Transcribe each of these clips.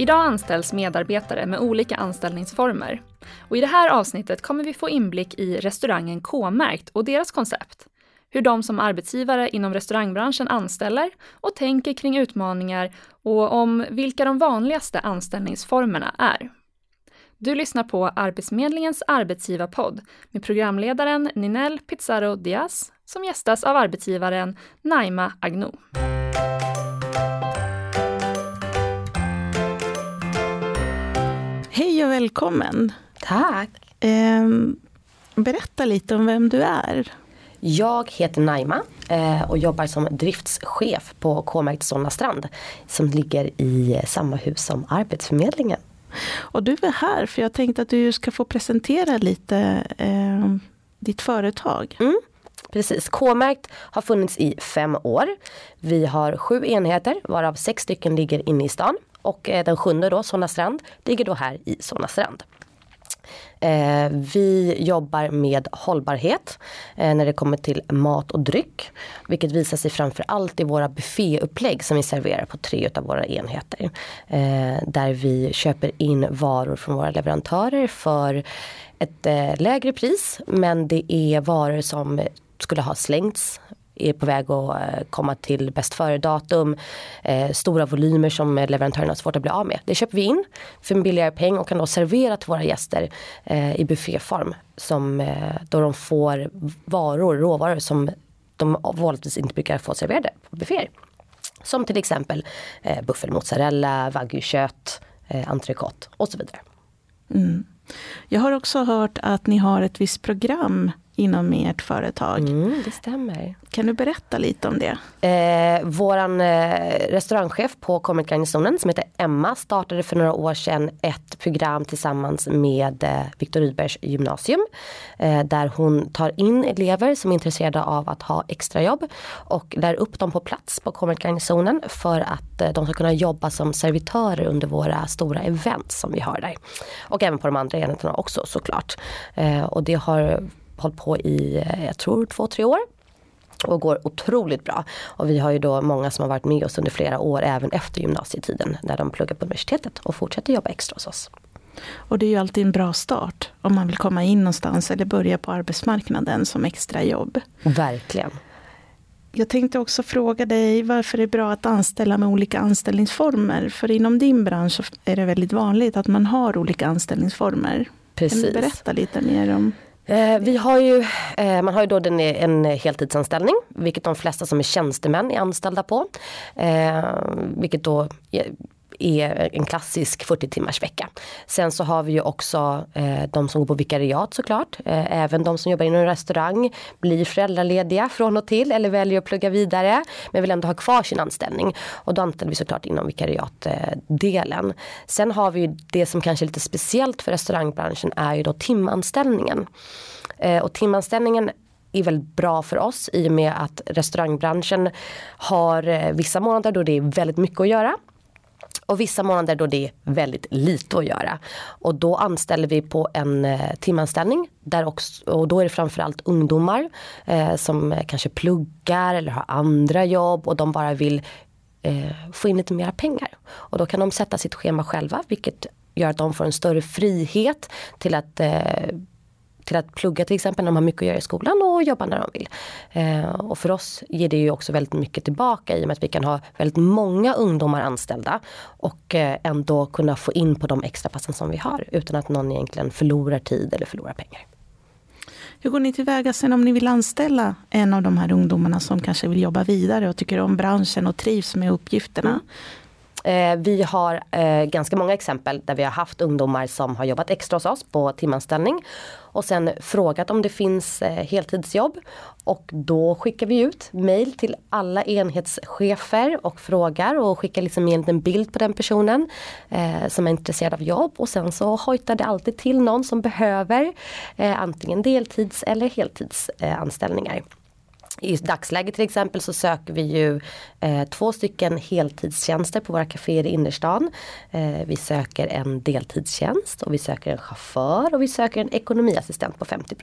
Idag anställs medarbetare med olika anställningsformer. Och I det här avsnittet kommer vi få inblick i restaurangen K-märkt och deras koncept. Hur de som arbetsgivare inom restaurangbranschen anställer och tänker kring utmaningar och om vilka de vanligaste anställningsformerna är. Du lyssnar på Arbetsförmedlingens arbetsgivarpodd med programledaren Ninel Pizarro Diaz som gästas av arbetsgivaren Naima Agno. Välkommen. Tack. Eh, berätta lite om vem du är. Jag heter Naima eh, och jobbar som driftschef på K-märkt Solna Strand som ligger i samma hus som Arbetsförmedlingen. Och du är här för jag tänkte att du ska få presentera lite eh, ditt företag. Mm. Precis, K-märkt har funnits i fem år. Vi har sju enheter varav sex stycken ligger inne i stan och eh, den sjunde då, Solna Strand, ligger då här i Solna Strand. Eh, vi jobbar med hållbarhet eh, när det kommer till mat och dryck. Vilket visar sig framförallt i våra bufféupplägg som vi serverar på tre av våra enheter. Eh, där vi köper in varor från våra leverantörer för ett eh, lägre pris men det är varor som skulle ha slängts är på väg att eh, komma till bäst före-datum. Eh, stora volymer som leverantörerna har svårt att bli av med. Det köper vi in för en billigare peng och kan då servera till våra gäster eh, i bufféform. Som, eh, då de får varor, råvaror som de vanligtvis inte brukar få serverade på bufféer. Som till exempel eh, buffelmozzarella, wagyu-kött, eh, entrecote och så vidare. Mm. Jag har också hört att ni har ett visst program inom ert företag. Mm, det stämmer. Kan du berätta lite om det? Eh, våran eh, restaurangchef på Cormet Garnisonen som heter Emma startade för några år sedan ett program tillsammans med eh, Viktor Rydbergs gymnasium. Eh, där hon tar in elever som är intresserade av att ha extrajobb och lär upp dem på plats på Cormet Garnisonen för att eh, de ska kunna jobba som servitörer under våra stora event som vi har där. Och även på de andra enheterna också såklart. Eh, och det har hållit på i, eh, jag tror två, tre år och går otroligt bra. Och vi har ju då många som har varit med oss under flera år även efter gymnasietiden när de pluggar på universitetet och fortsätter jobba extra hos oss. Och det är ju alltid en bra start om man vill komma in någonstans eller börja på arbetsmarknaden som extrajobb. Verkligen. Jag tänkte också fråga dig varför det är bra att anställa med olika anställningsformer. För inom din bransch är det väldigt vanligt att man har olika anställningsformer. Precis. Kan du berätta lite mer om Eh, vi har ju, eh, man har ju då den, en heltidsanställning, vilket de flesta som är tjänstemän är anställda på. Eh, vilket då eh, är en klassisk 40 timmars vecka. Sen så har vi ju också eh, de som går på vikariat såklart. Eh, även de som jobbar inom restaurang blir föräldralediga från och till eller väljer att plugga vidare men vill ändå ha kvar sin anställning. Och då anställer vi såklart inom vikariatdelen. Sen har vi ju det som kanske är lite speciellt för restaurangbranschen är ju då timanställningen. Eh, och timanställningen är väldigt bra för oss i och med att restaurangbranschen har eh, vissa månader då det är väldigt mycket att göra. Och vissa månader då det är väldigt lite att göra. Och då anställer vi på en eh, timanställning. Där också, och då är det framförallt ungdomar eh, som kanske pluggar eller har andra jobb och de bara vill eh, få in lite mera pengar. Och då kan de sätta sitt schema själva vilket gör att de får en större frihet till att eh, till att plugga till exempel när de har mycket att göra i skolan och jobba när de vill. Eh, och för oss ger det ju också väldigt mycket tillbaka i och med att vi kan ha väldigt många ungdomar anställda och eh, ändå kunna få in på de extra passen som vi har utan att någon egentligen förlorar tid eller förlorar pengar. Hur går ni tillväga sen om ni vill anställa en av de här ungdomarna som kanske vill jobba vidare och tycker om branschen och trivs med uppgifterna? Mm. Eh, vi har eh, ganska många exempel där vi har haft ungdomar som har jobbat extra hos oss på timanställning och sen frågat om det finns eh, heltidsjobb. Och då skickar vi ut mail till alla enhetschefer och frågar och skickar liksom en liten bild på den personen eh, som är intresserad av jobb och sen så hojtar det alltid till någon som behöver eh, antingen deltids eller heltidsanställningar. Eh, i dagsläget till exempel så söker vi ju eh, två stycken heltidstjänster på våra kaféer i innerstan. Eh, vi söker en deltidstjänst och vi söker en chaufför och vi söker en ekonomiassistent på 50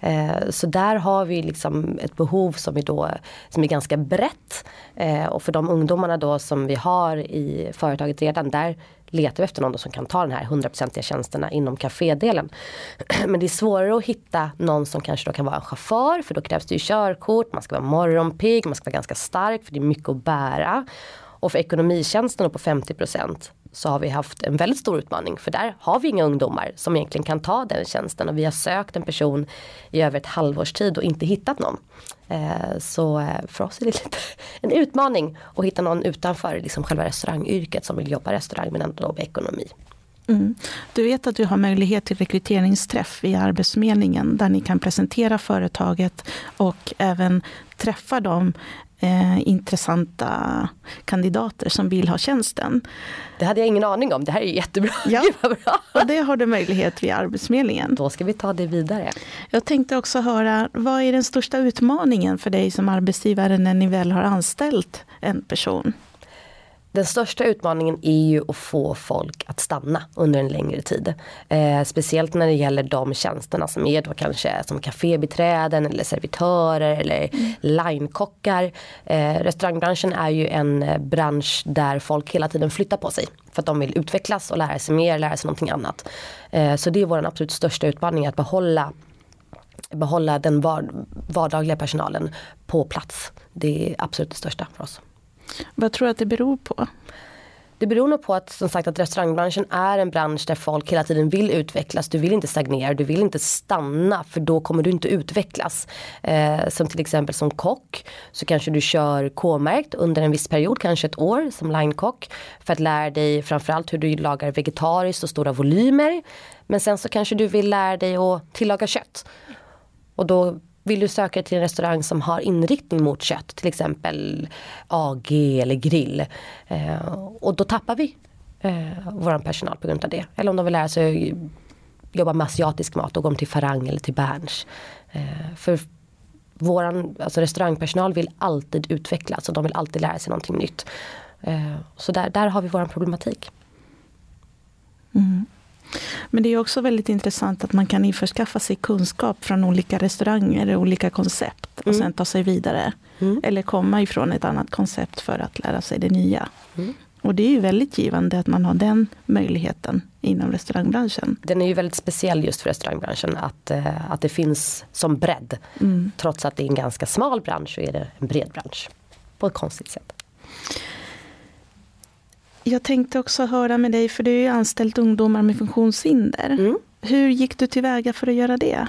eh, Så där har vi liksom ett behov som är, då, som är ganska brett. Eh, och för de ungdomarna då som vi har i företaget redan där letar vi efter någon som kan ta den här 100% tjänsterna inom kafédelen. Men det är svårare att hitta någon som kanske då kan vara en chaufför för då krävs det ju körkort, man ska vara morgonpigg, man ska vara ganska stark för det är mycket att bära. Och för ekonomitjänsten på 50% så har vi haft en väldigt stor utmaning för där har vi inga ungdomar som egentligen kan ta den tjänsten och vi har sökt en person i över ett halvårs tid och inte hittat någon. Eh, så eh, för oss är det lite en utmaning att hitta någon utanför liksom själva restaurangyrket som vill jobba restaurang men ändå med ekonomi. Mm. Du vet att du har möjlighet till rekryteringsträff via Arbetsförmedlingen där ni kan presentera företaget och även träffa dem eh, intressanta kandidater som vill ha tjänsten. Det hade jag ingen aning om, det här är jättebra. Ja, och det har du möjlighet vid Arbetsförmedlingen. Då ska vi ta det vidare. Jag tänkte också höra, vad är den största utmaningen för dig som arbetsgivare när ni väl har anställt en person? Den största utmaningen är ju att få folk att stanna under en längre tid. Eh, speciellt när det gäller de tjänsterna som är då kanske som kafébiträden eller servitörer eller mm. linekockar. Eh, restaurangbranschen är ju en eh, bransch där folk hela tiden flyttar på sig. För att de vill utvecklas och lära sig mer, lära sig någonting annat. Eh, så det är vår absolut största utmaning att behålla behålla den vardagliga personalen på plats. Det är absolut det största för oss. Vad tror du att det beror på? Det beror nog på att som sagt att restaurangbranschen är en bransch där folk hela tiden vill utvecklas. Du vill inte stagnera, du vill inte stanna för då kommer du inte utvecklas. Eh, som till exempel som kock så kanske du kör K-märkt under en viss period, kanske ett år som linekock. För att lära dig framförallt hur du lagar vegetariskt och stora volymer. Men sen så kanske du vill lära dig att tillaga kött. Och då vill du söka dig till en restaurang som har inriktning mot kött, till exempel AG eller grill. Eh, och då tappar vi eh, vår personal på grund av det. Eller om de vill lära sig jobba med asiatisk mat, då går de till Farang eller till Berns. Eh, för våran alltså restaurangpersonal vill alltid utvecklas och de vill alltid lära sig någonting nytt. Eh, så där, där har vi vår problematik. Mm. Men det är också väldigt intressant att man kan införskaffa sig kunskap från olika restauranger och olika koncept och mm. sen ta sig vidare. Mm. Eller komma ifrån ett annat koncept för att lära sig det nya. Mm. Och det är ju väldigt givande att man har den möjligheten inom restaurangbranschen. Den är ju väldigt speciell just för restaurangbranschen att, eh, att det finns som bredd. Mm. Trots att det är en ganska smal bransch så är det en bred bransch. På ett konstigt sätt. Jag tänkte också höra med dig, för du ju anställt ungdomar med funktionshinder. Mm. Hur gick du tillväga för att göra det?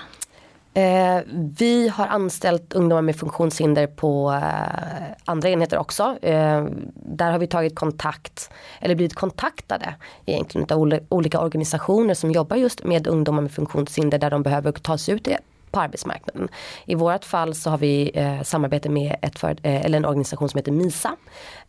Eh, vi har anställt ungdomar med funktionshinder på eh, andra enheter också. Eh, där har vi tagit kontakt, eller blivit kontaktade egentligen av olika organisationer som jobbar just med ungdomar med funktionshinder där de behöver ta sig ut på arbetsmarknaden. I vårt fall så har vi eh, samarbete med ett för, eh, eller en organisation som heter MISA.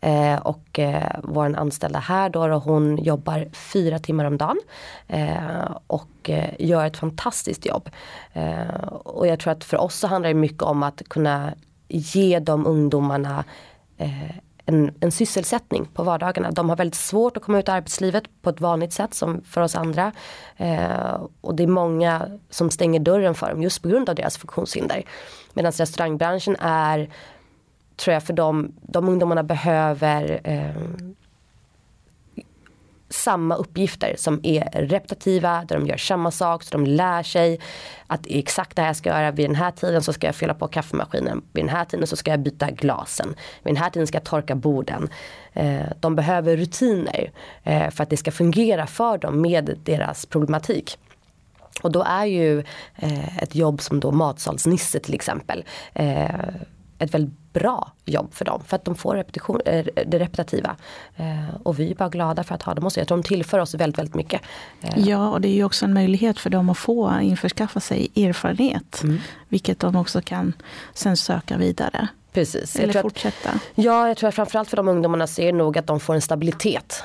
Eh, och eh, vår anställda här då, då, hon jobbar fyra timmar om dagen. Eh, och eh, gör ett fantastiskt jobb. Eh, och jag tror att för oss så handlar det mycket om att kunna ge de ungdomarna eh, en, en sysselsättning på vardagarna. De har väldigt svårt att komma ut i arbetslivet på ett vanligt sätt som för oss andra. Eh, och det är många som stänger dörren för dem just på grund av deras funktionshinder. Medan restaurangbranschen är, tror jag för dem, de ungdomarna behöver eh, samma uppgifter som är repetitiva, där de gör samma sak, så de lär sig att det är exakt det här jag ska göra, vid den här tiden så ska jag fylla på kaffemaskinen, vid den här tiden så ska jag byta glasen, vid den här tiden ska jag torka borden. Eh, de behöver rutiner eh, för att det ska fungera för dem med deras problematik. Och då är ju eh, ett jobb som då matsalsnisse till exempel ett väldigt bra jobb för dem. För att de får repetition, äh, det repetitiva. Eh, och vi är bara glada för att ha dem hos Jag tror de tillför oss väldigt, väldigt mycket. Eh. Ja, och det är ju också en möjlighet för dem att få införskaffa sig erfarenhet. Mm. Vilket de också kan sen söka vidare. Precis. Eller fortsätta. Att, ja, jag tror att framförallt för de ungdomarna så är det nog att de får en stabilitet.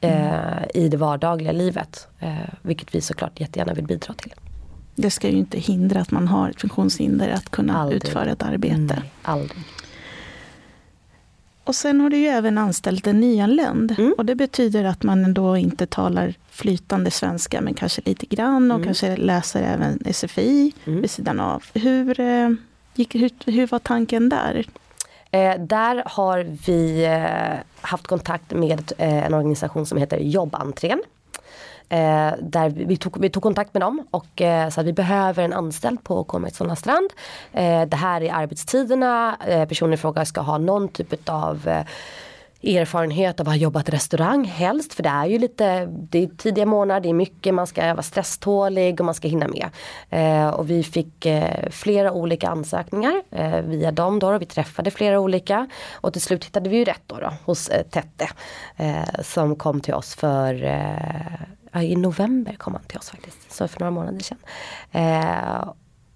Mm. i det vardagliga livet. vilket vi såklart jättegärna vill bidra till det ska ju inte hindra att man har ett funktionshinder att kunna aldrig. utföra ett arbete. Nej, aldrig. Och sen har du ju även anställt en nyanländ. Mm. Och det betyder att man då inte talar flytande svenska men kanske lite grann och mm. kanske läser även SFI mm. vid sidan av. Hur, eh, gick, hur, hur var tanken där? Eh, där har vi eh, haft kontakt med eh, en organisation som heter Jobbentrén. Eh, där vi tog, vi tog kontakt med dem och eh, sa att vi behöver en anställd på Kolmark strand. Eh, det här är arbetstiderna, eh, personen i fråga ska ha någon typ av eh, erfarenhet av att ha jobbat i restaurang helst för det är ju lite, det är tidiga månader, det är mycket, man ska vara stresstålig och man ska hinna med. Eh, och vi fick eh, flera olika ansökningar eh, via dem då och vi träffade flera olika och till slut hittade vi ju rätt då, då hos eh, Tette eh, som kom till oss för eh, i november kom han till oss faktiskt, så för några månader sedan. Eh,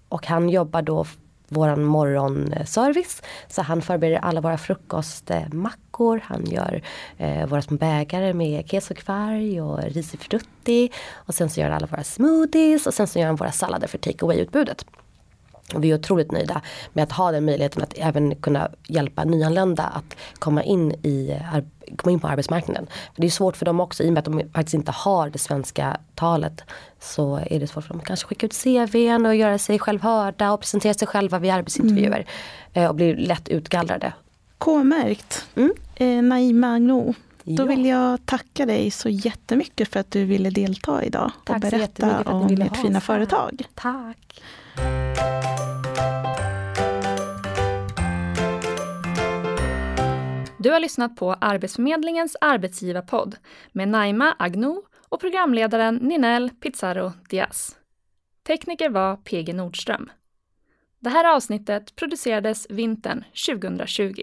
och han jobbar då våran morgonservice. Så han förbereder alla våra frukostmackor. Han gör eh, våra små bägare med kesokvarg och risifrutti. Och sen så gör han alla våra smoothies och sen så gör han våra sallader för take away-utbudet. Och vi är otroligt nöjda med att ha den möjligheten att även kunna hjälpa nyanlända att komma in, i, komma in på arbetsmarknaden. För det är svårt för dem också i och med att de faktiskt inte har det svenska talet. Så är det svårt för dem att kanske skicka ut CVn och göra sig själv hörda och presentera sig själva vid arbetsintervjuer. Mm. Och bli lätt utgallrade. K-märkt. Mm. Eh, Naima Agno. Då vill jag tacka dig så jättemycket för att du ville delta idag Tack och berätta om ditt fina företag. Tack. Du har lyssnat på Arbetsförmedlingens arbetsgivarpodd med Naima Agno och programledaren Ninel Pizarro Diaz. Tekniker var PG Nordström. Det här avsnittet producerades vintern 2020.